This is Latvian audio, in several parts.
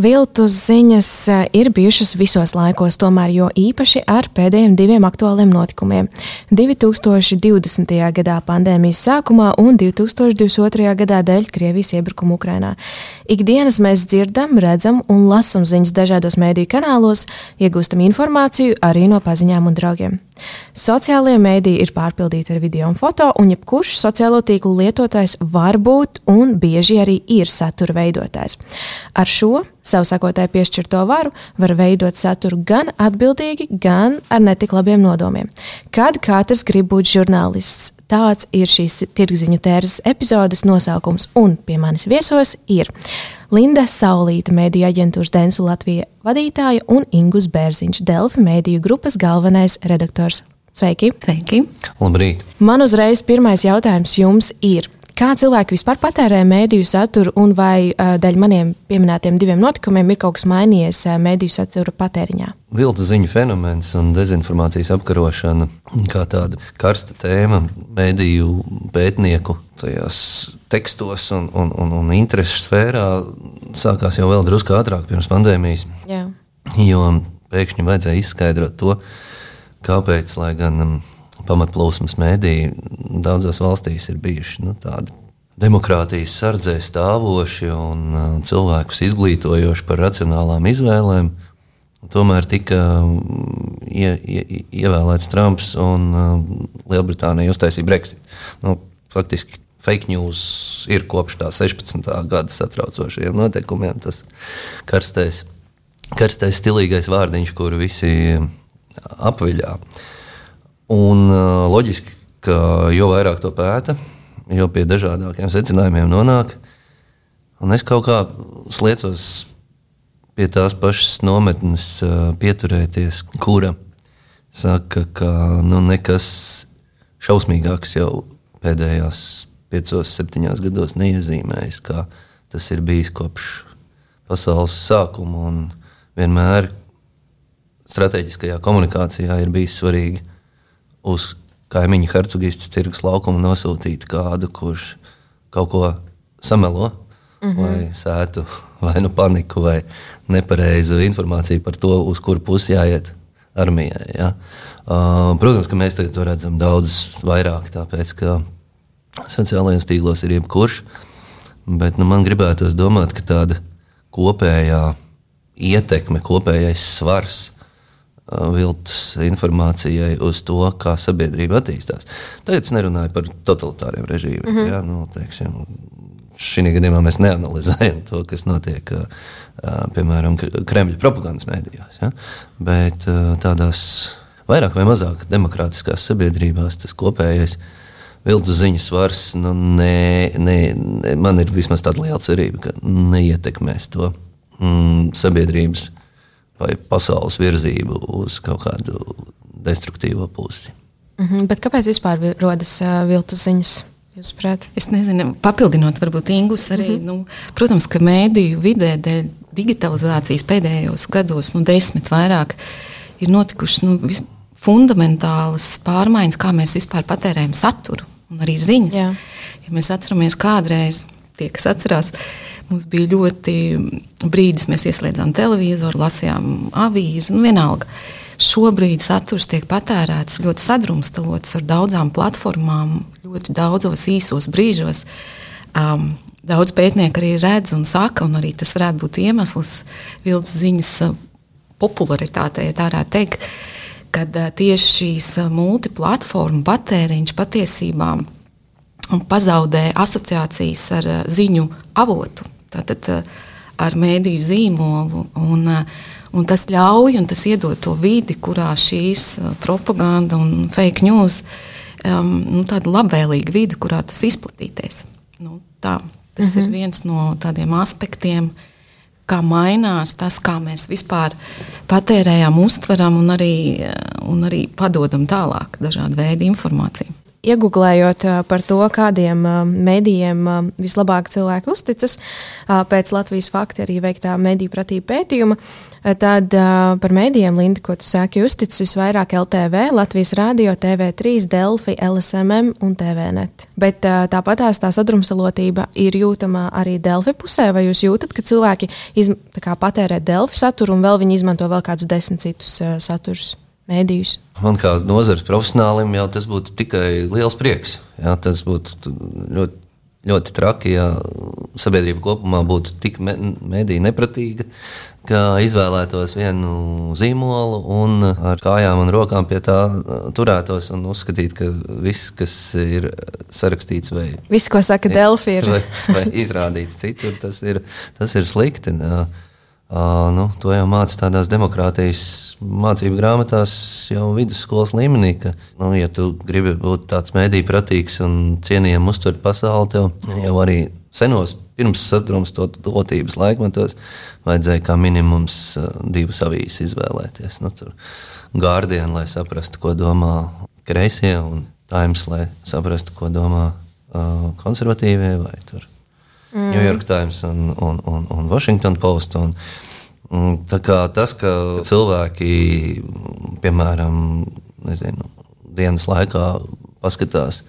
Viltus ziņas eh, ir bijušas visos laikos, tomēr jo īpaši ar pēdējiem diviem aktuāliem notikumiem. 2020. gadā pandēmijas sākumā un 2022. gadā dēļ Krievijas iebrukuma Ukrainā. Ikdienas mēs dzirdam, redzam un lasam ziņas dažādos mēdīju kanālos, iegūstam informāciju arī no paziņām un draugiem. Sociālajie mēdīji ir pārpildīti ar video un foto, un jebkurš sociālo tīklu lietotājs var būt un bieži arī ir satura veidotājs. Ar šo savu sakotāju piešķirto varu var veidot saturu gan atbildīgi, gan ar netik labiem nodomiem. Kad katrs grib būt žurnālists, tāds ir šīs tirgziņu tērzes epizodes nosaukums, un pie manis viesos ir Linda Saulīta, mēdīju aģentūras Densu Latvija vadītāja un Ingus Bērziņš, Delfi mēdīju grupas galvenais redaktors. Sveiki! Sveiki! Labrīt! Man uzreiz pirmais jautājums jums ir. Kā cilvēki vispār patērē mēdīju saturu, un vai dēļ maniem pieminētiem diviem notikumiem ir kaut kas mainījies mēdīju satura patēriņā? Viltu ziņu fenomens un dezinformācijas apkarošana kā tāda karsta tēma mēdīju pētnieku tajās tekstos un, un, un, un interesu sfērā sākās jau vēl drusku ātrāk pirms pandēmijas. Jā. Jo pēkšņi vajadzēja izskaidrot to, kāpēc, lai gan um, pamatplūsmas mēdīji daudzās valstīs ir bijuši nu, tādi demokrātijas sardzē stāvoši un uh, cilvēkus izglītojoši par racionālām izvēlēm. Tomēr tika ie, ie, ievēlēts Trumps un uh, Lielbritānija uztaisīja Brexit. Nu, faktiski fake news ir kopš tā 16. gada satraucošajiem notikumiem. Tas karstais, karstais stilīgais vārdiņš, kuru visi apviļā. Uh, Un uh, loģiski, ka jo vairāk to pēta, jo pie dažādākiem secinājumiem nonāk. Un es kaut kā sliecos pie tās pašas nometnes uh, pieturēties, kura saka, ka nu, nekas šausmīgāks jau pēdējās piecos, septiņos gados neiezīmējis, kā tas ir bijis kopš pasaules sākuma. Vienmēr strateģiskajā komunikācijā ir bijis svarīgi uz kaimiņu hercogistas tirgus laukumu nosūtīt kādu, kurš kaut ko samelo, mm -hmm. vai sētu vai nu paniku, vai nepareizu informāciju par to, uz kuru pusi jāiet armijai. Ja? Uh, protams, ka mēs to redzam daudz vairāk, tāpēc ka sociālajos tīklos ir jebkurš. Bet nu, man gribētos domāt, ka tāda kopējā ietekme, kopējais svars viltus informācijai uz to, kā sabiedrība attīstās. Tagad es nerunāju par totalitāriem režīmiem. Mm -hmm. ja, nu, teiksim, Šī gadījumā mēs neanalizējam to, kas notiek piemēram Kremļa propagandas mēdījos. Ja? Bet tādās vairāk vai mazāk demokrātiskās sabiedrībās tas kopējais viltu ziņu svars, nu, ne, ne, ne, man ir vismaz tāda liela cerība, ka neietekmēs to mm, sabiedrības vai pasaules virzību uz kaut kādu destruktīvo pusi. Mm -hmm, bet kāpēc vispār rodas uh, viltus ziņas? Jūsuprāt? Es nezinu, papildinot, varbūt Ingus arī. Mm -hmm. nu, protams, ka mēdīju vidē dēļ digitalizācijas pēdējos gados, nu, desmit vairāk, ir notikušas nu, fundamentālas pārmaiņas, kā mēs vispār patērējam saturu un arī ziņas. Jā. Ja mēs atceramies kādreiz, tie, kas atcerās, Mums bija ļoti brīdis, mēs ieslēdzām televizoru, lasījām avīzi, nu vienalga. Šobrīd saturs tiek patērēts ļoti sadrumstalots ar daudzām platformām, ļoti daudzos īsos brīžos. Um, daudz pētnieku arī redz un saka, un arī tas varētu būt iemesls vilnas ziņas popularitātei, ja tā varētu teikt, kad tieši šīs multiplatformu patēriņš patiesībā pazaudē asociācijas ar ziņu avotu tātad, eh, ar mēdīju zīmolu. Un, eh, un tas ļauj un tas iedod to vidi, kurā šīs eh, propaganda un fake news um, nu, tāda labvēlīga vide, kurā tas izplatīties. Nu, tā, tas mm -hmm. ir mhm. viens no tādiem aspektiem, kā mainās tas, kā mēs vispār patērējam, uztveram un arī, un arī padodam tālāk dažādu veidu informāciju. Iegūlējot par to, kādiem medijiem vislabāk cilvēki uzticas, pēc Latvijas fakta arī veiktā mediju pratība pētījuma, tad par medijiem, Linda, ko tu sāki uzticas visvairāk LTV, Latvijas Rādio, TV3, Delfi, LSMM un TVNet. Bet tāpat tā sadrumstalotība ir jūtama arī Delfi pusē, vai jūs jūtat, ka cilvēki izm, patērē Delfi saturu un vēl viņi izmanto vēl kādus desmit citus saturus? Mēdījus? Man kā nozares profesionālim jau tas būtu tikai liels prieks. Jā, tas būtu ļoti, ļoti traki, ja sabiedrība kopumā būtu tik mediju nepratīga, ka izvēlētos vienu zīmolu un ar kājām un rokām pie tā turētos un uzskatītu, ka viss, kas ir sarakstīts vai, viss, ko saka Delfi, ir vai, vai izrādīts citur, tas ir, tas ir slikti. Jā. Uh, nu, to jau mācās tādās demokrātijas mācību grāmatās, jau vidusskolas līmenī. Ka, nu, ja tu gribi būt tāds mēdīņu pratīgs un cienījams uztvert pasauli, tev jau arī senos, pirms sadrumstotības laikmetos, vajadzēja kā minimums divas avīzes izvēlēties. Nu, Guardian, lai saprastu, ko domā kreisie, un Times, lai saprastu, ko domā uh, konservatīvie vai tur mm. New York Times un, un, un, un Washington Post. Un, un tas, ka cilvēki, piemēram, nezinu, dienas laikā paskatās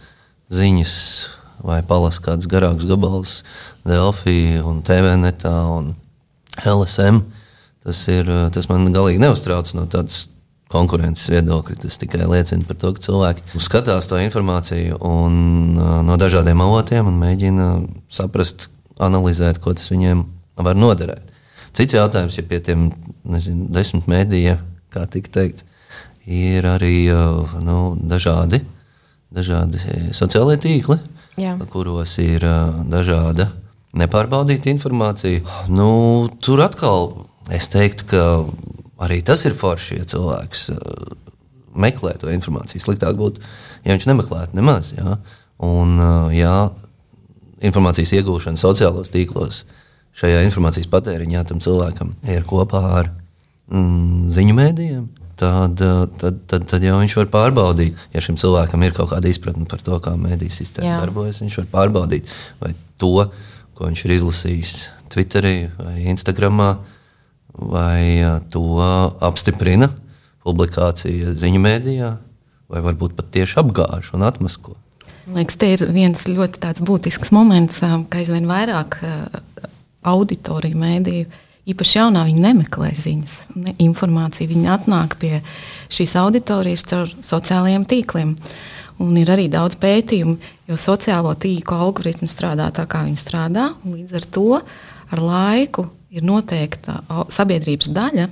ziņas vai palasa kādus garākus gabalus Delfī un TVNetā un LSM, tas, ir, tas man galīgi neuztrauc no tādas konkurences viedokļa. Tas tikai liecina par to, ka cilvēki skatās to informāciju un, no dažādiem avotiem un mēģina saprast, analizēt, ko tas viņiem var noderēt. Cits jautājums, ja pie tiem nezinu, desmit mēdījiem, kā tika teikt, ir arī nu, dažādi, dažādi sociālie tīkli, Jā. kuros ir dažāda nepārbaudīta informācija. Nu, tur atkal es teiktu, ka Arī tas ir forši, ja cilvēks uh, meklē to informāciju. Sliktāk būtu, ja viņš nemeklētu nemaz. Jā. Un, uh, jā, informācijas iegūšana sociālos tīklos, šajā informācijas patēriņā tam cilvēkam ir kopā ar mm, ziņu mēdījiem. Tad, uh, tad, tad, tad jau viņš var pārbaudīt, ja šim cilvēkam ir kaut kāda izpratne par to, kā mēdīs sistēma Jā. darbojas. Viņš var pārbaudīt, vai to, ko viņš ir izlasījis Twitterī vai Instagramā, vai to apstiprina publikācija ziņu mēdījā, vai varbūt pat tieši apgāž un atmasko. Liekas, te ir viens ļoti būtisks moments, ka aizvien vairāk auditoriju mēdīju, īpaši jaunā, viņi nemeklē ziņas, ne informāciju. Viņi atnāk pie šīs auditorijas caur sociālajiem tīkliem. Un ir arī daudz pētījumu, jo sociālo tīklu algoritmi strādā tā, kā viņi strādā. Līdz ar to ar laiku ir noteikta sabiedrības daļa,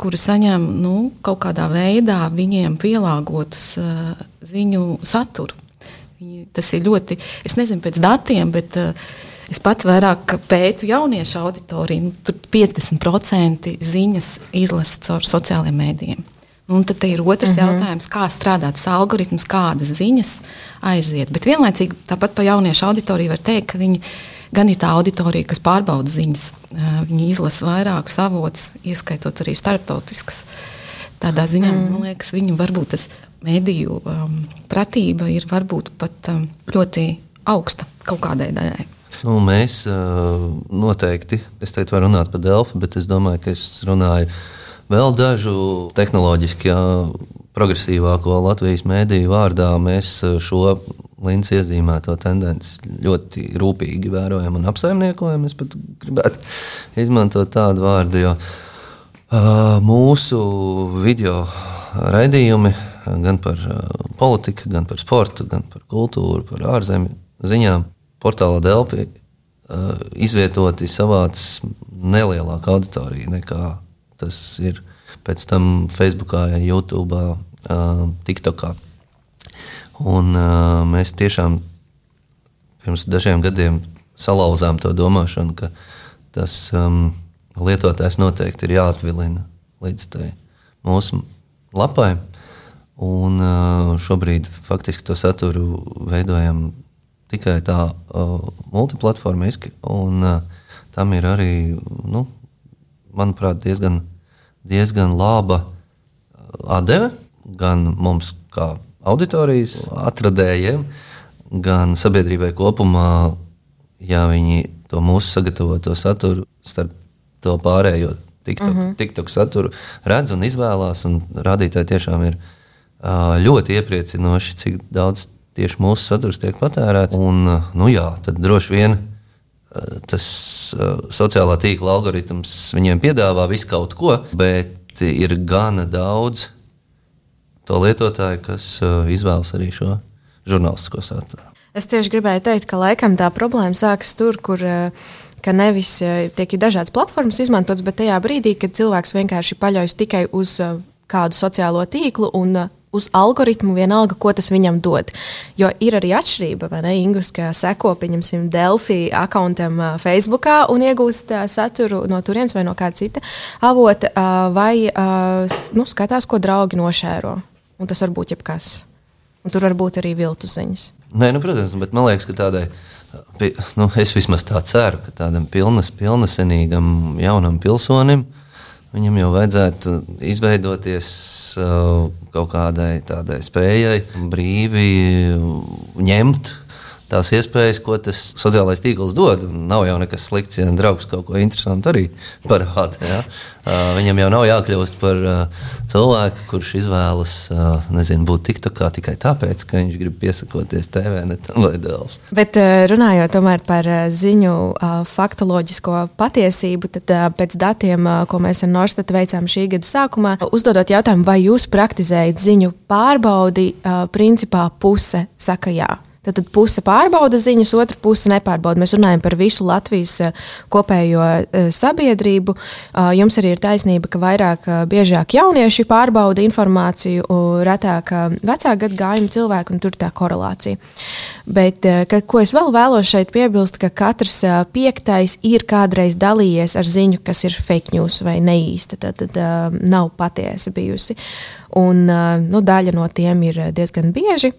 kuri saņem nu, kaut kādā veidā viņiem pielāgotus uh, ziņu saturu. Viņi, tas ir ļoti, es nezinu pēc datiem, bet uh, es pat vairāk pētu jauniešu auditoriju. Nu, tur 50% ziņas izlasa caur sociālajiem mēdījiem. Nu, un tad ir otrs uh mhm. -huh. jautājums, kā strādā tas algoritms, kādas ziņas aiziet. Bet vienlaicīgi tāpat par jauniešu auditoriju var teikt, ka viņi gan ir tā auditorija, kas pārbauda ziņas. Viņi izlasa vairākus avotus, ieskaitot arī starptautiskas. Tādā ziņā mm. man liekas, viņu varbūt tas mediju um, pratība ir varbūt pat um, ļoti augsta kaut kādai daļai. Nu, mēs noteikti, es teiktu, varam runāt par Delfu, bet es domāju, ka es runāju vēl dažu tehnoloģiski progresīvāko Latvijas mēdīju vārdā. Mēs šo Līnas iezīmēto tendenci ļoti rūpīgi vērojam un apsaimniekojam. Es pat gribētu izmantot tādu vārdu, jo uh, mūsu video raidījumi gan par uh, politiku, gan par sportu, gan par kultūru, par ārzemju ziņām portālā Delphi uh, izvietoti savāds nelielāka auditorija nekā tas ir pēc tam Facebookā, YouTube, TikTokā. Un, uh, mēs tiešām pirms dažiem gadiem salauzām to domāšanu, ka tas um, lietotājs noteikti ir jāatvilina līdz mūsu lapai. Un uh, šobrīd faktiski to saturu veidojam tikai tā uh, multiplatformiski, un uh, tam ir arī, nu, manuprāt, diezgan, diezgan laba atdeve gan mums, kā auditorijas atradējiem, gan sabiedrībai kopumā, ja viņi to mūsu sagatavoto saturu starp to pārējo TikTok, mm -hmm. TikTok saturu redz un izvēlās. Un rādītāji tiešām ir ļoti iepriecinoši, cik daudz tieši mūsu saturs tiek patērēts. Un, nu jā, tad droši vien tas sociālā tīkla algoritms viņiem piedāvā visu kaut ko, bet ir gana daudz to lietotāju, kas uh, izvēlas arī šo žurnālistisko saturu. Es tieši gribēju teikt, ka laikam tā problēma sākas tur, kur uh, ka nevis eh, tiek dažādas platformas izmantotas, bet tajā brīdī, kad cilvēks vienkārši paļaujas tikai uz kādu sociālo tīklu un uz algoritmu, vienalga, ko tas viņam dod. Jo ir arī atšķirība, vai ne? Ingus, ka seko, pieņemsim, Delphi akkontam Facebook un iegūst saturu no turienes vai no kāda cita avota, vai nu, skatās, ko draugi nošēro. Un tas var būt jebkas. Un tur var būt arī viltu ziņas. Nē, nu, protams, bet man liekas, ka tādai nu, es vismaz tā ceru, ka tādam pilnas, pilnasenīgam jaunam pilsonim viņam jau vajadzētu izveidoties uh, kaut kādai tādai spējai brīvi ņemt tās iespējas, ko tas sociālais tīkls dod. Nav jau nekas slikts, ja draugs kaut ko interesantu arī parāda. Ja? Viņam jau nav jākļūst par cilvēku, kurš izvēlas nezinu, būt TikTokā tikai tāpēc, ka viņš grib piesakoties TV vai dēls. Bet runājot par ziņu faktoloģisko patiesību, tad pēc datiem, ko mēs ar Norstatu veicām šī gada sākumā, uzdodot jautājumu, vai jūs praktizējat ziņu pārbaudi, principā puse saka jā. Tad, tad puse pārbauda ziņas, otra puse nepārbauda. Mēs runājam par visu Latvijas eh, kopējo eh, sabiedrību. Ah, jums arī ir taisnība, ka vairāk, eh, biežāk jaunieši pārbauda informāciju, retāk vecāku gadu gājumu cilvēku, un tur tā korelācija. Bet, ka, ko es vēl vēlos šeit piebilst, ka katrs piektais ir kādreiz dalījies ar ziņu, kas ir fake news vai neīsta, tad, tad nav patiesa bijusi. Un nu, daļa no tiem ir diezgan bieži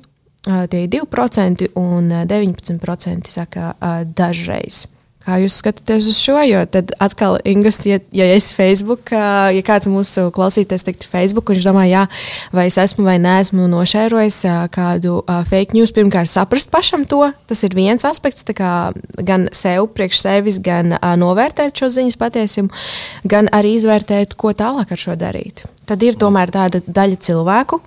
tie ir 2% un 19% saka dažreiz. Kā jūs skatāties uz šo? Jo tad atkal, Ingas, ja, ja esi Facebook, ja kāds mūsu klausītājs teiktu Facebook, viņš domā, jā, vai es esmu vai neesmu nošērojis kādu fake news, pirmkārt saprast pašam to. Tas ir viens aspekts, gan sev, priekš sevis, gan novērtēt šo ziņas patiesību, gan arī izvērtēt, ko tālāk ar šo darīt. Tad ir tomēr tāda daļa cilvēku,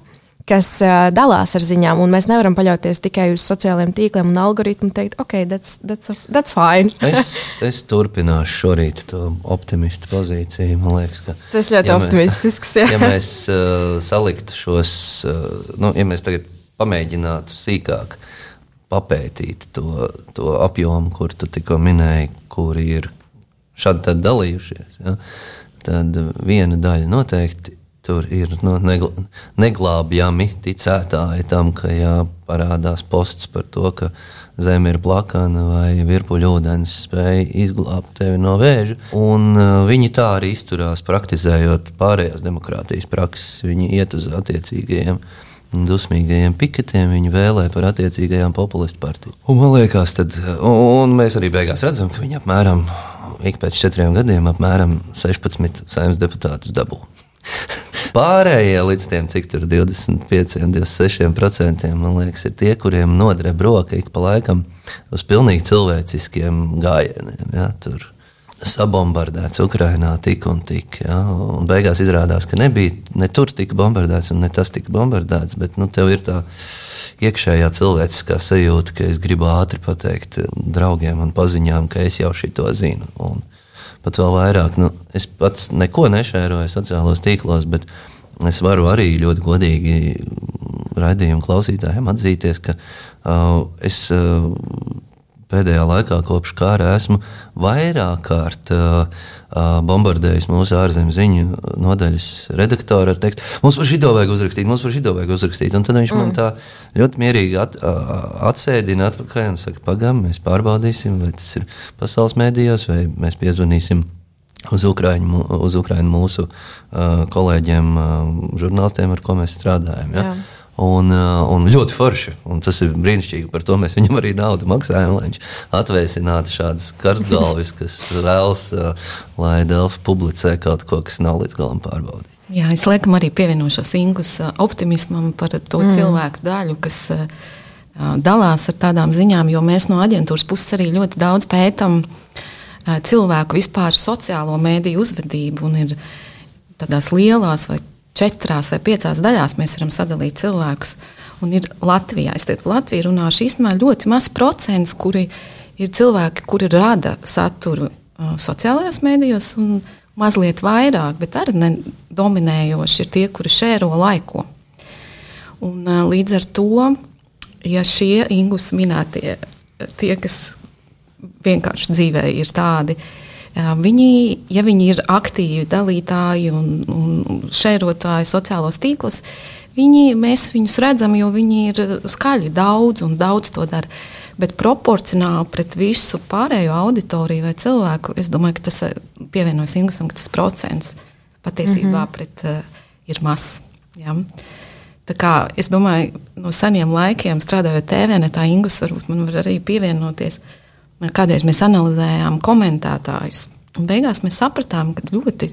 kas uh, dalās ar ziņām. Mēs nevaram paļauties tikai uz sociālajiem tīkliem un algoritmu un teikt, ok, that's, that's, a, that's fine. es, es turpināšu šorīt to optimistu pozīciju. Man liekas, ka tas ļoti ja optimistisks. Mēs, ja mēs uh, saliktu šos, uh, nu, ja mēs tagad pamēģinātu sīkāk papētīt to, to apjomu, kur tu tikko minēji, kuri ir šādi dalījušies, ja, tad viena daļa noteikti Tur ir no, negl neglābjami ticētāji tam, ka jāparādās posts par to, ka zeme ir plakana vai virpuļu ūdens spēja izglābt tevi no vēža. Un, uh, viņi tā arī izturās, praktizējot pārējās demokrātijas prakses. Viņi iet uz attiecīgajiem dusmīgajiem piketiem, viņi vēlē par attiecīgajām populistu partiju. Un man liekas, tad, un mēs arī beigās redzam, ka viņi apmēram ik pēc četriem gadiem apmēram 16 saimnes deputātus dabū. Pārējie līdz tiem, cik tur 25, 26%, man liekas, ir tie, kuriem nodreb roka ik pa laikam uz pilnīgi cilvēciskiem gājieniem. Ja, tur sabombardēts Ukrajinā tik un tik. Ja, un beigās izrādās, ka nebija ne tur tik bombardēts, ne tas tika bombardēts, bet nu, tev ir tā iekšējā cilvēciskā sajūta, ka es gribu ātri pateikt draugiem un paziņām, ka es jau šito zinu. Un, pat vēl vairāk. Nu, es pats neko nešēroju sociālos tīklos, bet es varu arī ļoti godīgi raidījumu klausītājiem atzīties, ka uh, es uh, pēdējā laikā, kopš kara, esmu vairāk kārt uh, uh, bombardējis mūsu ārzemju ziņu nodaļas redaktoru ar tekstu. Mums par šito vajag uzrakstīt, mums par šito vajag uzrakstīt. Un tad viņš mm. man tā ļoti mierīgi at, atsēdina atpakaļ un saka, pagaidi, mēs pārbaudīsim, vai tas ir pasaules mēdījos, vai mēs piezvanīsim. Uz Ukraiņu, uz Ukraiņu mūsu uh, kolēģiem, uh, žurnālistiem, ar ko mēs strādājam. Ja? Jā. Un, uh, un ļoti forši. Un tas ir brīnišķīgi. Par to mēs viņam arī naudu maksājam, lai viņš atvēsinātu šādas karstgalvis, kas vēlas, uh, lai Delfa publicē kaut ko, kas nav līdz galam pārbaudīts. Jā, es laikam arī pievienošos Ingus optimismam par to mm. cilvēku daļu, kas dalās ar tādām ziņām, jo mēs no aģentūras puses arī ļoti daudz pētām cilvēku vispār sociālo mēdīju uzvedību. Un ir tādās lielās, vai četrās vai piecās daļās mēs varam sadalīt cilvēkus. Un ir Latvijā, es teiktu, Latvija runāšu īstenībā ļoti maz procents, kuri ir cilvēki, kuri rada saturu sociālajos mēdījos, un mazliet vairāk, bet arī dominējoši ir tie, kuri šēro laiko. Un, līdz ar to ja šie Ingus minētie, tie, kas vienkārši dzīvē ir tādi, viņi, ja viņi ir aktīvi dalītāji un, un šērotāji sociālos tīklos, viņi, mēs viņus redzam, jo viņi ir skaļi daudz un daudz to dara. Bet proporcionāli pret visu pārējo auditoriju vai cilvēku, es domāju, ka tas pievienojas Ingūsam, ka tas procents patiesībā mm -hmm. pret, uh, ir mazs. Ja? Uh, Kā, es domāju, no seniem laikiem strādājot TV, tā Ingus varbūt man var arī pievienoties. Kādreiz mēs analizējām komentētājus, beigās mēs sapratām, ka ļoti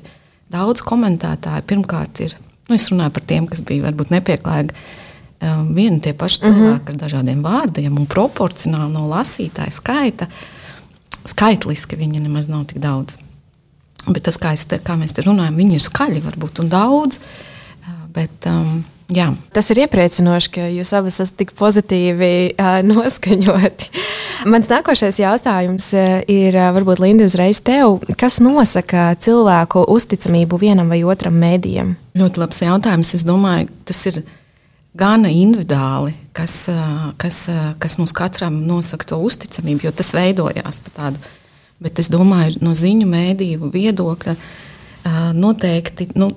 daudz komentētāju pirmkārt ir, nu, es runāju par tiem, kas bija varbūt nepieklājīgi, um, vieni tie paši mhm. cilvēki mm -hmm. ar dažādiem vārdiem, un proporcionāli no lasītāja skaita, skaitliski viņi nemaz nav tik daudz. Bet tas, kā, te, kā mēs te runājam, viņi ir skaļi varbūt un daudz, uh, bet um, Jā. Tas ir iepriecinoši, ka jūs abas esat tik pozitīvi uh, noskaņoti. Mans nākošais jautājums ir, varbūt Linda, uzreiz tev. Kas nosaka cilvēku uzticamību vienam vai otram mēdījam? Ļoti labs jautājums. Es domāju, tas ir gana individuāli, kas, kas, kas mums katram nosaka to uzticamību, jo tas veidojās pa tādu. Bet es domāju, no ziņu mēdīju viedokļa noteikti. Nu,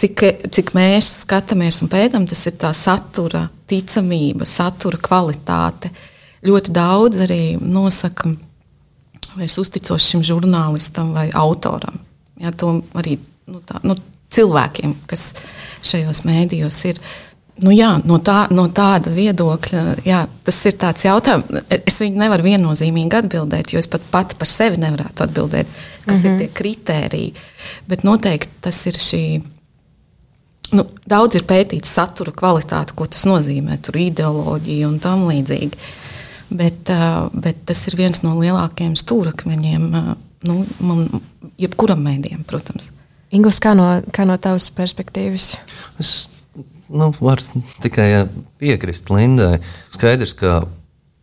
cik, cik mēs skatāmies un pētām, tas ir tā satura, ticamība, satura kvalitāte. Ļoti daudz arī nosaka, vai es uzticos šim žurnālistam vai autoram. Jā, to arī nu, tā, nu, cilvēkiem, kas šajos mēdījos ir. Nu, jā, no, tā, no tāda viedokļa, jā, tas ir tāds jautājums. Es viņu nevaru viennozīmīgi atbildēt, jo es pat pati par sevi nevarētu atbildēt, kas mm -hmm. ir mhm. tie kritēriji. Bet noteikti tas ir šī nu, daudz ir pētīts satura kvalitāte, ko tas nozīmē, tur ideoloģija un tam līdzīgi. Bet, bet tas ir viens no lielākajiem stūrakmeņiem nu, man, jebkuram mēdījam, protams. Ingūns, kā no, kā no tavas perspektīvas? Es nu, varu tikai piekrist Lindai. Skaidrs, ka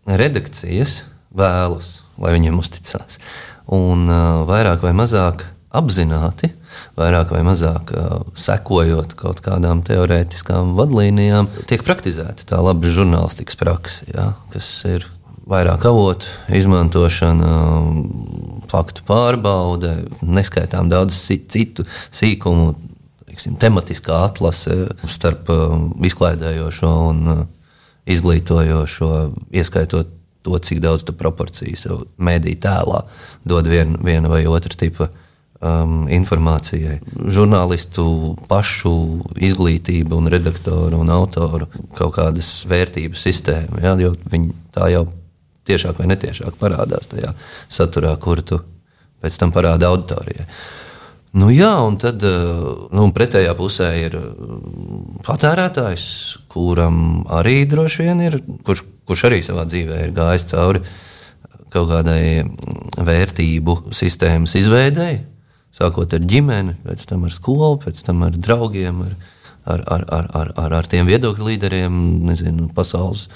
redakcijas vēlas, lai viņiem uzticās. Un uh, vairāk vai mazāk apzināti vairāk vai mazāk sekojot kaut kādām teorētiskām vadlīnijām, tiek praktizēta tā laba žurnālistikas praksa, ja, kas ir vairāk avotu izmantošana, faktu pārbaude, neskaitām daudz citu sīkumu, teiksim, tematiskā atlase starp izklaidējošo un izglītojošo, ieskaitot to, cik daudz tu proporciju sev mediju tēlā dod vien, viena vai otra tipa um, informācijai. Žurnālistu pašu izglītība, un redaktoru un autoru kaut kādas vērtību sistēma. Ja, viņi tā jau tiešāk vai netiešāk parādās tajā saturā, kuru tu pēc tam parādi auditorijai. Nu, jā, un tad uh, nu, pretējā pusē ir uh, patērētājs, kuram arī droši vien ir, kurš, kurš arī savā dzīvē ir gājis cauri kaut kādai vērtību sistēmas izveidēji, Sākot ar ģimeni, pēc tam ar skolu, pēc tam ar draugiem, ar, ar, ar, ar, ar, ar, ar tiem viedokļu līderiem, nezinu, pasaules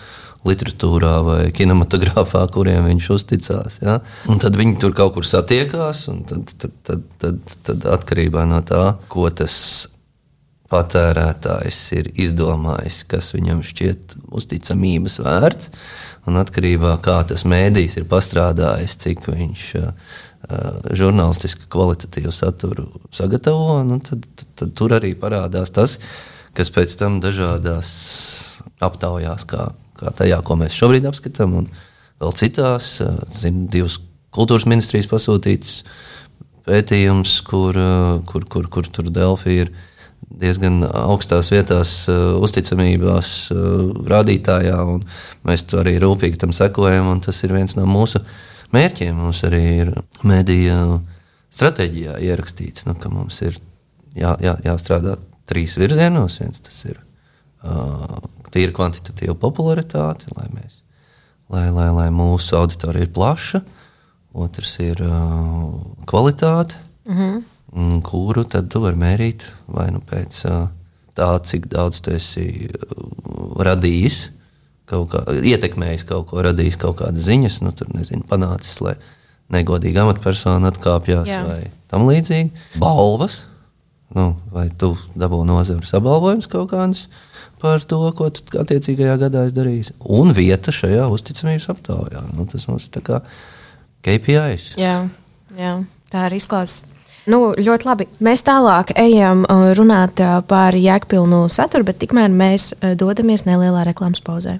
literatūrā vai kinematogrāfā, kuriem viņš uzticās. Ja? Un tad viņi tur kaut kur satiekās, un tad, tad, tad, tad, tad atkarībā no tā, ko tas patērētājs ir izdomājis, kas viņam šķiet uzticamības vērts, un atkarībā no tā, kā tas mēdījis ir pastrādājis, cik viņš žurnālistiski kvalitatīvu saturu sagatavo, nu, tad, tad, tad tur arī parādās tas, kas pēc tam dažādās aptaujās, kā, kā tajā, ko mēs šobrīd apskatām, un vēl citās, zinu, divas kultūras ministrijas pasūtītas pētījums, kur, kur, kur, kur tur Delfī ir diezgan augstās vietās, uzticamībās rādītājā, un mēs to arī rūpīgi tam sekojam, un tas ir viens no mūsu uh, mērķiem mums arī ir mediju stratēģijā ierakstīts, nu, ka mums ir jā, jā, jāstrādā trīs virzienos. Viens tas ir uh, tīra kvantitatīva popularitāte, lai, mēs, lai, lai, lai mūsu auditorija ir plaša. Otrs ir uh, kvalitāte, mm -hmm. kuru tad tu vari mērīt vai nu pēc uh, tā, cik daudz tu esi radījis, kaut kā, ietekmējis kaut ko, radījis kaut kādas ziņas, nu, tur nezinu, panācis, lai negodīga amatpersona atkāpjas vai tam līdzīgi. Balvas, nu, vai tu dabū nozares apbalvojums kaut kādas par to, ko tu attiecīgajā gadā esi darījis, un vieta šajā uzticamības aptaujā. Nu, tas mums ir kā KPIs. Jā, jā tā arī izklausās. Nu, ļoti labi. Mēs tālāk ejam uh, runāt uh, par jēgpilnu saturu, bet tikmēr mēs uh, dodamies nelielā reklāmas pauzē.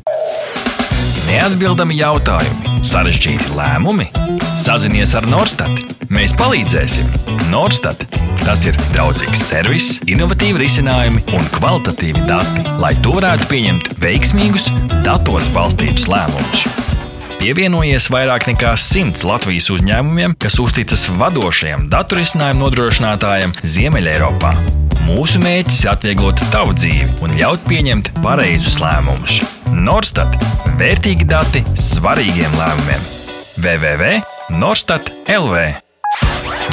Neatbildami jautājumi, sarežģīti lēmumi. Sazinies ar Norstat. Mēs palīdzēsim. Norstat. Tas ir draudzīgs servis, innovatīvi risinājumi un kvalitatīvi dati, lai to varētu pieņemt veiksmīgus, datos balstītus lēmumus. Pievienojies vairāk nekā simts Latvijas uzņēmumiem, kas uzticas vadošajam datorisinājumu nodrošinātājam Ziemeļeiropā. Mūsu mērķis ir atvieglot tavu dzīvi un ļaut pieņemt pareizus lēmumus. Norstat - vērtīgi dati svarīgiem lēmumiem. www.norstat.lv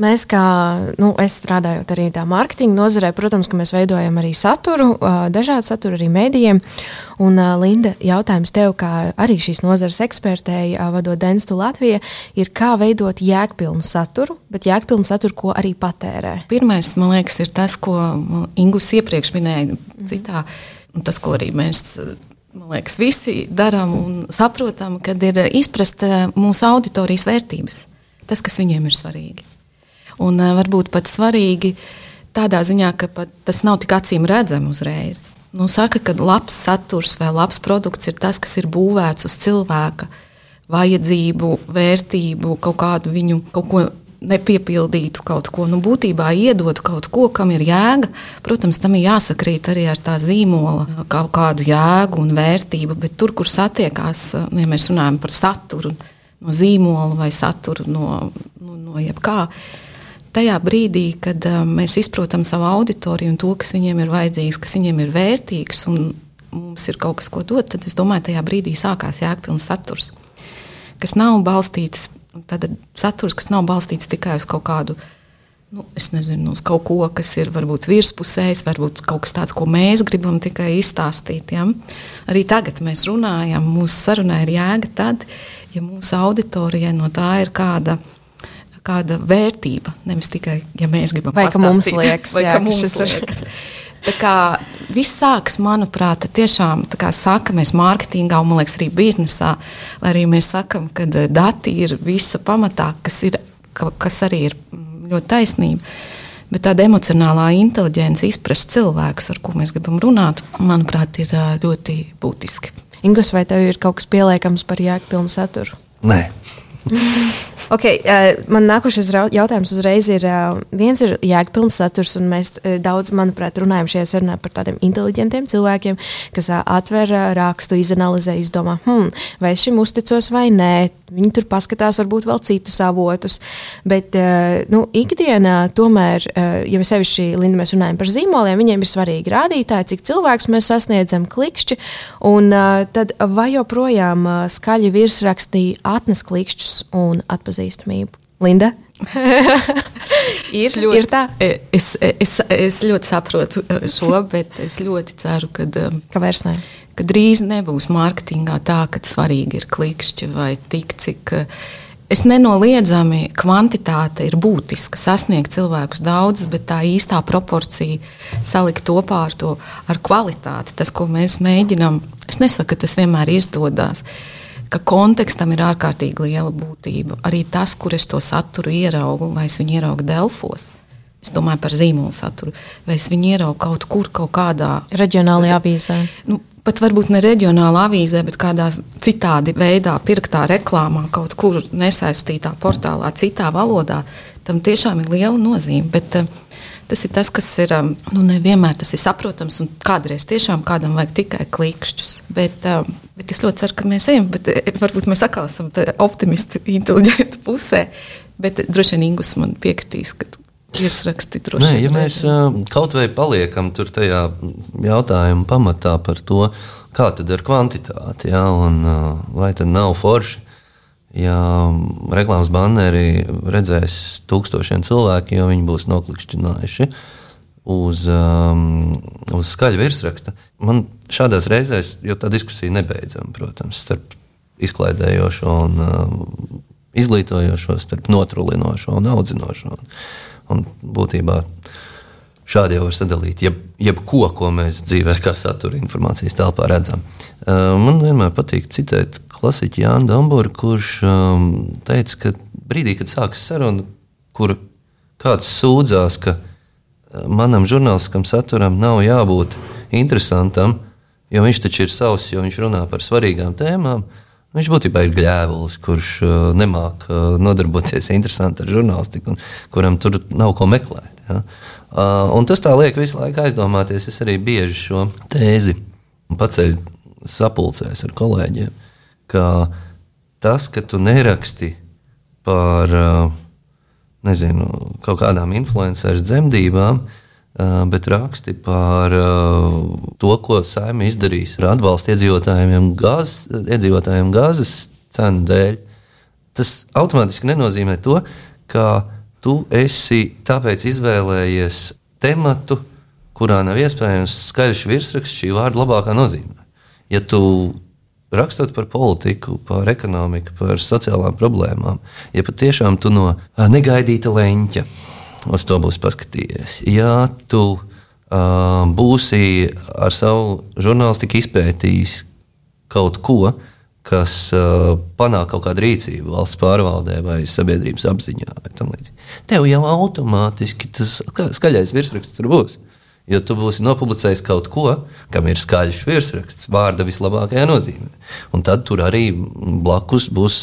Mēs, kā nu, es strādājot arī tā mārketinga nozarē, protams, ka mēs veidojam arī saturu, dažādu saturu arī mēdījiem. Un, Linda, jautājums tev, kā arī šīs nozares ekspertei, vadot Denstu Latviju, ir kā veidot jēgpilnu saturu, bet jēgpilnu saturu, ko arī patērē. Pirmais, man liekas, ir tas, ko Ingus iepriekš minēja citā, un tas, ko arī mēs. Man liekas, visi darām un saprotam, kad ir izprast mūsu auditorijas vērtības, tas, kas viņiem ir svarīgi. Un uh, varbūt pat svarīgi tādā ziņā, ka tas nav tik acīm redzami uzreiz. Nu, saka, ka labs saturs vai labs produkts ir tas, kas ir būvēts uz cilvēka vajadzību, vērtību, kaut kādu viņu kaut ko nepiepildītu, kaut ko nu, būtībā iedotu kaut ko, kam ir jēga. Protams, tam ir jāsakrīt arī ar tā zīmola kaut kādu jēgu un vērtību, bet tur, kur satiekās, ja mēs runājam par saturu no zīmola vai saturu no, no, no jebkā tajā brīdī, kad uh, mēs izprotam savu auditoriju un to, kas viņiem ir vajadzīgs, kas viņiem ir vērtīgs un mums ir kaut kas, ko dot, tad es domāju, tajā brīdī sākās jēgpilns saturs, kas nav balstīts, tad saturs, kas nav balstīts tikai uz kaut kādu. Nu, es nezinu, uz kaut ko, kas ir varbūt virspusējs, varbūt kaut kas tāds, ko mēs gribam tikai izstāstīt. Ja? Arī tagad mēs runājam, mūsu sarunā ir jēga tad, ja mūsu auditorijai no tā ir kāda uh, kāda vērtība. Nevis tikai, ja mēs gribam vai ka mums liekas, vai jā, ka mums liekas. Tā kā viss sākas, manuprāt, tiešām kā saka, mēs mārketingā un, man liekas, arī biznesā, lai arī mēs sakam, ka eh, dati ir visa pamatā, kas, ir, kas arī ir mm, ļoti taisnība. Bet tāda emocionālā inteligence, izprast cilvēkus, ar ko mēs gribam runāt, manuprāt, ir eh, ļoti būtiski. Ingus, vai tev ir kaut kas pieliekams par jēgpilnu saturu? Nē. Okay, uh, man nākošais jautājums uzreiz ir, uh, viens ir jēgpilns saturs, un mēs uh, daudz, manuprāt, runājam šajā sarunā par tādiem inteliģentiem cilvēkiem, kas uh, atver uh, rakstu, izanalizē, izdomā, hmm, vai es šim uzticos vai nē. Viņi tur paskatās, varbūt vēl citus avotus. Bet uh, nu, ikdienā, tomēr, uh, ja mēs sevišķi Linda, mēs runājam par zīmoliem, viņiem ir svarīgi rādītāji, cik cilvēkus mēs sasniedzam, klikšķi. Un uh, tad vai joprojām skaļi virsrakstī atnes klikšķus un atpazīst? atpazīstamību. Linda? ir, ļoti, ir tā. Es, es, es ļoti saprotu uh, šo, bet es ļoti ceru, ka, um, ka vairs ne. Ka drīz nebūs mārketingā tā, ka svarīgi ir klikšķi vai tik, cik. Uh, es nenoliedzami kvantitāte ir būtiska. Sasniegt cilvēkus daudz, bet tā īstā proporcija salikt kopā ar to ar kvalitāti. Tas, ko mēs mēģinām, es nesaku, ka tas vienmēr izdodas. Ka kontekstam ir ārkārtīgi liela būtība. Arī tas, kur es to saturu ieraugu, vai es viņu ieraugu Delfos. Es domāju par zīmolu saturu, vai es viņu ieraugu kaut kur, kaut kādā reģionālajā avīzē. Nu, pat varbūt ne reģionālā avīzē, bet kādā citādi veidā pirktā reklāmā, kaut kur nesaistītā portālā, citā valodā, tam tiešām ir liela nozīme. Bet, uh, Tas ir tas, kas ir um, nu, nevienmēr tas ir saprotams, un kādreiz tiešām kādam vajag tikai klikšķus. Bet, um, bet es ļoti ceru, ka mēs ejam, bet eh, varbūt mēs atkal esam optimisti, inteliģenti pusē. Bet droši vien Ingus man piekritīs, ka Virsraksti droši vien. Ja mēs kaut vai paliekam tur tajā jautājuma pamatā par to, kā tad ar kvantitāti, ja, un vai tad nav forši, ja reklāmas banneri redzēs tūkstošiem cilvēku, jo viņi būs noklikšķinājuši uz, um, uz skaļa virsraksta. Man šādās reizēs, jo tā diskusija nebeidzama, protams, starp izklaidējošo un uh, izglītojošo, starp notrulinošo un audzinošo. Un, Un būtībā šādi jau var sadalīt jeb, jebko, ko mēs dzīvē, kā satura informācijas telpā redzam. Uh, man vienmēr patīk citēt klasiķu Jānu Damburu, kurš um, teica, ka brīdī, kad sākas saruna, kur kāds sūdzās, ka uh, manam žurnālistiskam saturam nav jābūt interesantam, jo viņš taču ir savs, jo viņš runā par svarīgām tēmām. Viņš būtībā ir gļēvulis, kurš uh, nemāķi uh, nodarboties interesanti ar žurnālistiku, un kuram tur nav ko meklēt. Ja? Uh, tas tā liek visu laiku aizdomāties. Es arī bieži šo tēzi paceļu sapulcēs ar kolēģiem, ka tas, ka tu neraksti par uh, nezinu, kaut kādām influenceru dzemdībām, uh, bet raksti par eh, to, ko saimē izdarīs ar atbalstu iedzīvotājiem, gaz, iedzīvotājiem gāzes cenu dēļ. Tas automātiski nenozīmē to, ka tu esi tāpēc izvēlējies tematu, kurā nav iespējams skaļš virsraksts šī vārda labākā nozīmē. Ja tu rakstot par politiku, par ekonomiku, par sociālām problēmām, ja patiešām tu no negaidīta leņķa uz to būs paskatījies. Ja tu uh, būsi ar savu žurnālistiku izpētījis kaut ko, kas uh, panāk kaut kādu rīcību valsts pārvaldē vai sabiedrības apziņā, vai tam līdzīgi, tev jau automātiski tas skaļais virsraksts tur būs. Jo tu būsi nopublicējis kaut ko, kam ir skaļš virsraksts, vārda vislabākajā nozīmē. Un tad tur arī blakus būs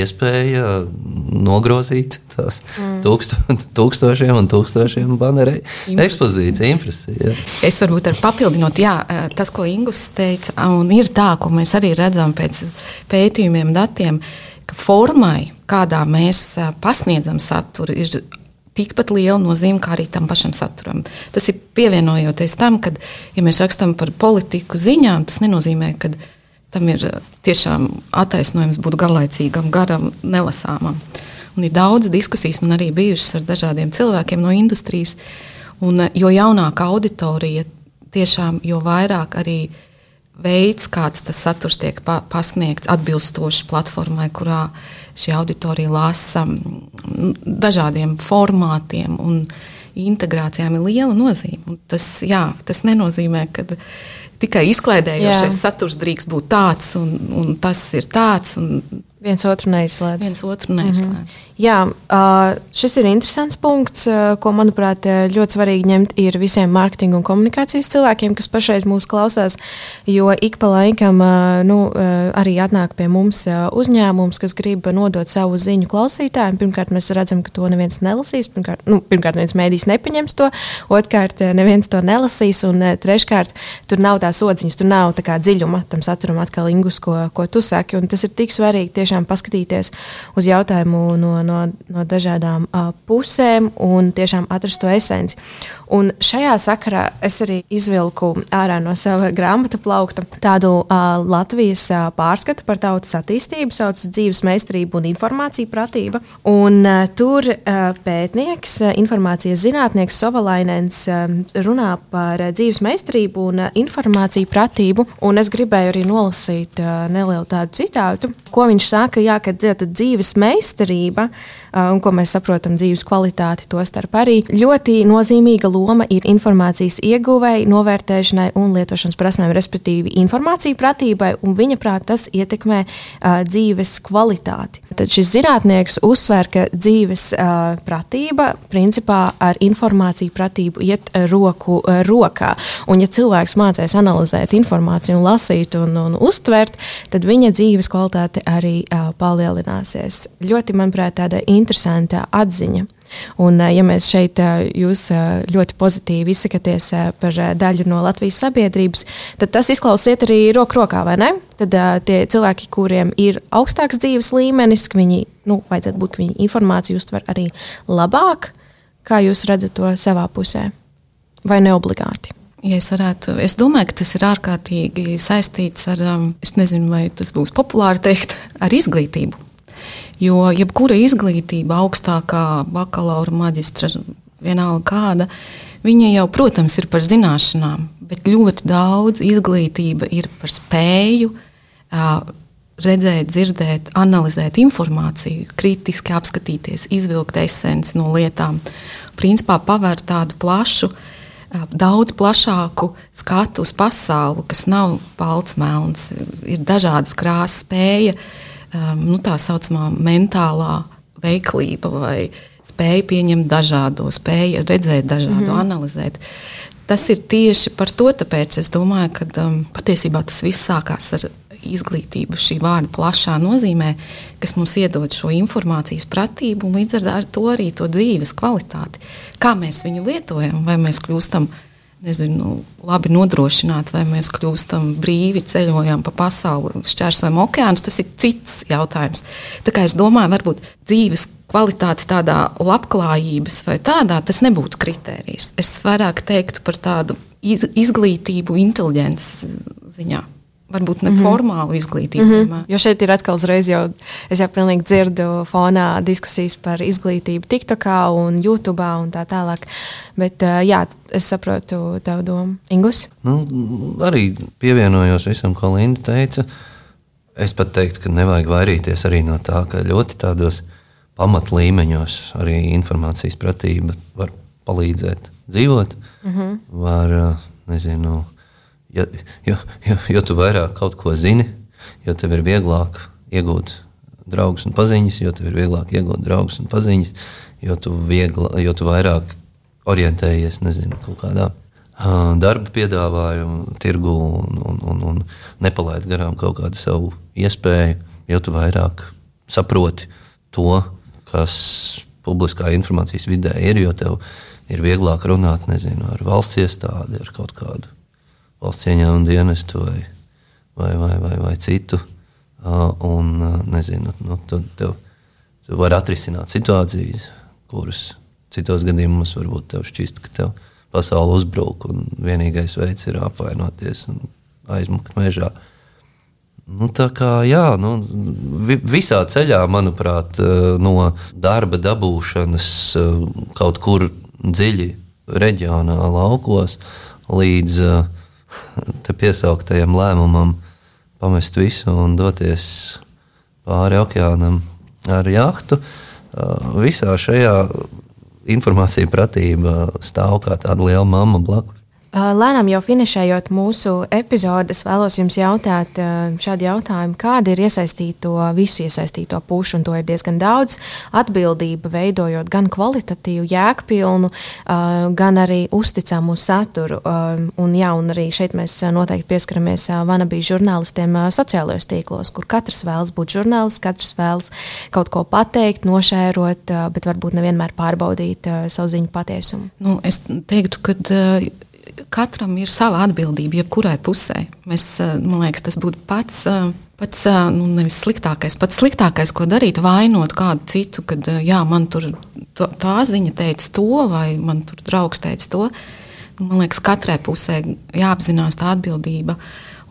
iespēja nogrozīt tās mm. tūksto, tūkstošiem un tūkstošiem baneru ekspozīciju, impresiju. Es varbūt ar papildinot, jā, tas, ko Ingus teica, un ir tā, ko mēs arī redzam pēc pētījumiem, datiem, ka formai, kādā mēs pasniedzam saturu, ir tikpat liela nozīme kā arī tam pašam saturam. Tas ir pievienojoties tam, ka, ja mēs rakstām par politiku ziņām, tas nenozīmē, ka tam ir uh, tiešām attaisnojums būt garlaicīgam, garam, nelasāmam. Un ir daudz diskusijas man arī bijušas ar dažādiem cilvēkiem no industrijas. Un, uh, jo jaunāka auditorija, tiešām, jo vairāk arī veids, kāds tas saturs tiek pa pasniegts, atbilstoši platformai, kurā šī auditorija lasa dažādiem formātiem un integrācijām, ir liela nozīme. Un tas, jā, tas nenozīmē, ka tikai izklaidējošais jā. saturs drīkst būt tāds, un, un tas ir tāds. Viens otru neizslēdz. Viens otru neizslēdz. Mm -hmm. Jā, šis ir interesants punkts, ko, manuprāt, ļoti svarīgi ņemt ir visiem mārketinga un komunikācijas cilvēkiem, kas pašreiz mūs klausās. Jo ik pa laikam nu, arī atnāk pie mums uzņēmums, kas grib nodot savu ziņu klausītājiem. Pirmkārt, mēs redzam, ka to neviens nelasīs. Pirmkārt, nu, pirmkārt neviens mēdījis nepaņems to, otrkārt, neviens to nelasīs. Un treškārt, tur nav tās odziņas, tur nav tā kā dziļuma tam saturam, atkal ingus, ko, ko tu saki. Un tas ir tik svarīgi tiešām paskatīties uz jautājumu no no, no dažādām uh, pusēm un tiešām atrast to esenci. Un šajā sakarā es arī izvilku ārā no sava grāmatu plaukta tādu uh, Latvijas uh, pārskatu par tautas attīstību, saucas dzīves meistarību un informāciju pratība. Un, uh, tur uh, pētnieks, uh, informācijas zinātnieks Sovalainens uh, runā par uh, dzīves meistarību un uh, informāciju pratību. Un es gribēju arī nolasīt uh, nelielu tādu citātu, ko viņš saka tā, ka, jā, ka tā, dzīves meistarība, un ko mēs saprotam, dzīves kvalitāti, to starp arī ļoti nozīmīga loma ir informācijas ieguvēji, novērtēšanai un lietošanas prasmēm, respektīvi informāciju pratībai, un viņa prāt tas ietekmē uh, dzīves kvalitāti. Tad šis zinātnieks uzsver, ka dzīves uh, pratība principā ar informāciju pratību iet roku uh, rokā. Un, ja cilvēks mācīs analizēt informāciju, un lasīt un, un uztvert, tad viņa dzīves kvalitāte arī uh, palielināsies. Ļoti, manuprāt, tāda interesanta atziņa. Un, ja mēs šeit jūs ļoti pozitīvi izsakaties par daļu no Latvijas sabiedrības, tad tas izklausās arī roku rokā, vai ne? Tad tie cilvēki, kuriem ir augstāks dzīves līmenis, ka viņi, nu, vajadzētu būt, ka viņi informāciju uztver arī labāk, kā jūs redzat to savā pusē, vai ne obligāti? Ja es, varētu, es domāju, ka tas ir ārkārtīgi saistīts ar, um, es nezinu, vai tas būs populāri teikt, ar izglītību. Jo jebkura izglītība, augstākā bakalaura, maģistra, vienalga kāda, viņa jau, protams, ir par zināšanām, bet ļoti daudz izglītība ir par spēju redzēt, dzirdēt, analizēt informāciju, kritiski apskatīties, izvilkt esenci no lietām. Principā pavērt tādu plašu uh, daudz plašāku skatu uz pasauli, kas nav balts, melns, ir dažādas krāsas, spēja, nu, tā saucamā mentālā veiklība vai spēja pieņemt dažādo, spēja redzēt dažādu, mm -hmm. analizēt. Tas ir tieši par to, tāpēc es domāju, ka um, patiesībā tas viss sākās ar izglītību šī vārda plašā nozīmē, kas mums iedod šo informācijas pratību un līdz ar to arī to dzīves kvalitāti. Kā mēs viņu lietojam, vai mēs kļūstam nezinu, labi nodrošināti, vai mēs kļūstam brīvi, ceļojam pa pasauli, šķērsojam okeānus, tas ir cits jautājums. Tā kā es domāju, varbūt dzīves kvalitāte tādā labklājības vai tādā, tas nebūtu kritērijs. Es vairāk teiktu par tādu izglītību, inteliģences ziņā varbūt ne mm -hmm. formālu izglītību. Mm -hmm. Jo šeit ir atkal uzreiz jau, es jau pilnīgi dzirdu fonā diskusijas par izglītību TikTokā un YouTube un tā tālāk. Bet jā, es saprotu tavu domu. Ingus? Nu, arī pievienojos visam, ko Linda teica. Es pat teiktu, ka nevajag vairīties arī no tā, ka ļoti tādos pamatlīmeņos arī informācijas pratība var palīdzēt dzīvot. Mm -hmm. Var, nezinu, jo, jo, jo, jo tu vairāk kaut ko zini, jo tev ir vieglāk iegūt draugus un paziņas, jo tev ir vieglāk iegūt draugus un paziņas, jo tu, viegla, jo tu vairāk orientējies nezinu, kaut kādā uh, darba piedāvājuma tirgu un, un, un, un nepalaid garām kaut kādu savu iespēju, jo tu vairāk saproti to, kas publiskā informācijas vidē ir, jo tev ir vieglāk runāt nezinu, ar valsts iestādi, ar kaut kādu valsts ieņēmuma dienestu vai, vai, vai, vai, vai citu. Un, nezinu, nu, tu, tev, tu vari atrisināt situācijas, kuras citos gadījumos varbūt tev šķist, ka tev pasaule uzbruk un vienīgais veids ir apvainoties un aizmukt mežā. Nu, tā kā jā, nu, vi, visā ceļā, manuprāt, no darba dabūšanas kaut kur dziļi reģionā, laukos, līdz uh, piesauktajam lēmumam pamest visu un doties pāri okeānam ar jahtu. Visā šajā informācija pratība stāv kā tāda liela mamma blakus. Lēnām jau finišējot mūsu epizodes, vēlos jums jautāt šādu jautājumu, kāda ir iesaistīto, visu iesaistīto pušu, un to ir diezgan daudz, atbildība veidojot gan kvalitatīvu, jēgpilnu, gan arī uzticamu saturu. Un, jā, un arī šeit mēs noteikti pieskaramies vanabiju žurnālistiem sociālajos tīklos, kur katrs vēlas būt žurnālists, katrs vēlas kaut ko pateikt, nošērot, bet varbūt nevienmēr pārbaudīt savu ziņu patiesumu. Nu, es teiktu, ka katram ir sava atbildība, jebkurai pusē. Mēs, eh, man liekas, tas būtu pats, eh, pats eh, nu, nevis sliktākais, pats sliktākais, ko darīt, vainot kādu citu, kad jā, man tur tā ziņa teica to, vai man tur draugs teica to. Man liekas, katrai pusē jāapzinās tā atbildība.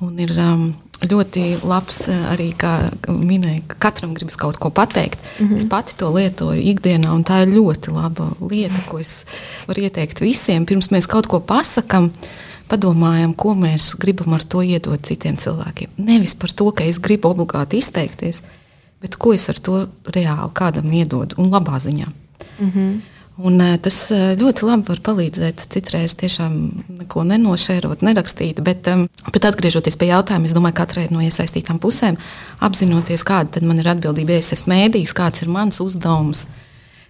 Un ir um, ļoti labs eh, arī, kā minēja, ka katram gribas kaut ko pateikt. Mm -hmm. Es pati to lietoju ikdienā, un tā ir ļoti laba lieta, ko es varu ieteikt visiem. Pirms mēs kaut ko pasakām, padomājam, ko mēs gribam ar to iedot citiem cilvēkiem. Nevis par to, ka es gribu obligāti izteikties, bet ko es ar to reāli kādam iedodu un labā ziņā. Mm -hmm. Un, tas ļoti labi var palīdzēt. Citreiz tiešām neko nenošērot, nerakstīt. Bet, bet atgriežoties pie jautājuma, es domāju, ka katrai no iesaistītām pusēm apzinoties, kāda man ir atbildība, ja es esmu mēdījis, kāds ir mans uzdevums.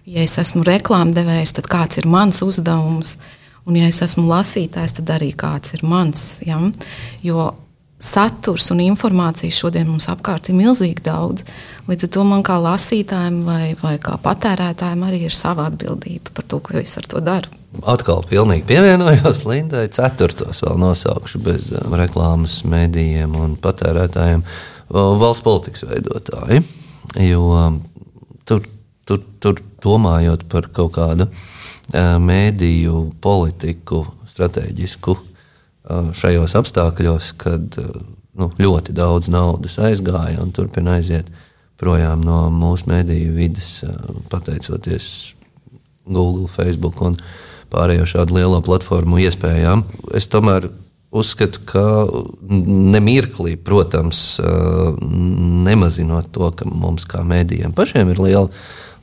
Ja es esmu reklāmdevējs, tad kāds ir mans uzdevums? Un, ja es esmu lasītājs, tad arī kāds ir mans. Ja? Jo saturs un informācijas šodien mums apkārt ir milzīgi daudz. Līdz ar to man kā lasītājam vai, vai kā patērētājam arī ir sava atbildība par to, ko es ar to daru. Atkal pilnīgi pievienojos Lindai. Ceturtos vēl nosaukšu bez um, reklāmas, mēdījiem un patērētājiem valsts politikas veidotāji. Jo um, tur, tur, tur domājot par kaut kādu uh, mēdīju politiku, stratēģisku šajos apstākļos, kad nu, ļoti daudz naudas aizgāja un turpina aiziet projām no mūsu mediju vidas, pateicoties Google, Facebook un pārējo šādu lielo platformu iespējām. Es tomēr uzskatu, ka nemirklī, protams, nemazinot to, ka mums kā mēdījiem pašiem ir liela,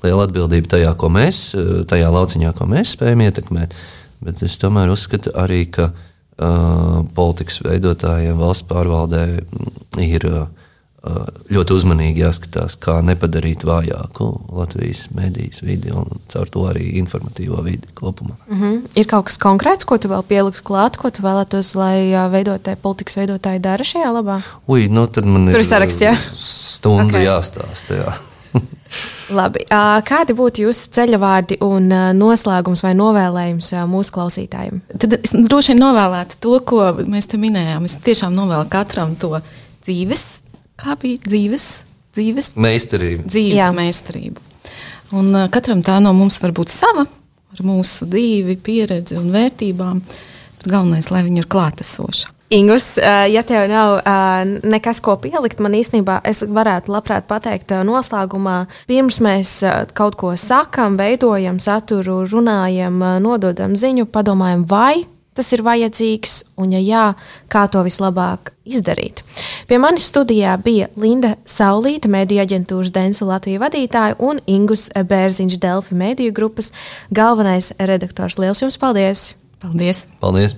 liela atbildība tajā, ko mēs, tajā lauciņā, ko mēs spējam ietekmēt. Bet es tomēr uzskatu arī, ka politikas veidotājiem, valsts pārvaldē ir uh, ļoti uzmanīgi jāskatās, kā nepadarīt vājāku Latvijas medijas vidi un caur to arī informatīvo vidi kopumā. Mm -hmm. Ir kaut kas konkrēts, ko tu vēl pieliktu klāt, ko tu vēlētos, lai veidotāji, politikas veidotāji dara šajā labā? Ui, nu tad man Tur ir saraksts, jā. Stunda okay. jāstāsta. Jā. Labi. Kādi būtu jūsu ceļavārdi un noslēgums vai novēlējums mūsu klausītājiem? Tad es droši vien novēlētu to, ko mēs te minējām. Es tiešām novēlu katram to dzīves, kā bija dzīves, dzīves meistarību. Dzīves Jā. meistarību. Un katram tā no mums var būt sava, ar mūsu dzīvi, pieredzi un vērtībām. Galvenais, lai viņi ir klātesoši. Ingus, ja tev nav nekas, ko pielikt, man īstenībā es varētu labprāt pateikt noslēgumā, pirms mēs kaut ko sakām, veidojam saturu, runājam, nododam ziņu, padomājam, vai tas ir vajadzīgs, un, ja jā, kā to vislabāk izdarīt. Pie manis studijā bija Linda Saulīta, mediju aģentūras Densu Latvijas vadītāja, un Ingus Bērziņš, Delfi mediju grupas galvenais redaktors. Lielas jums paldies! Paldies! paldies.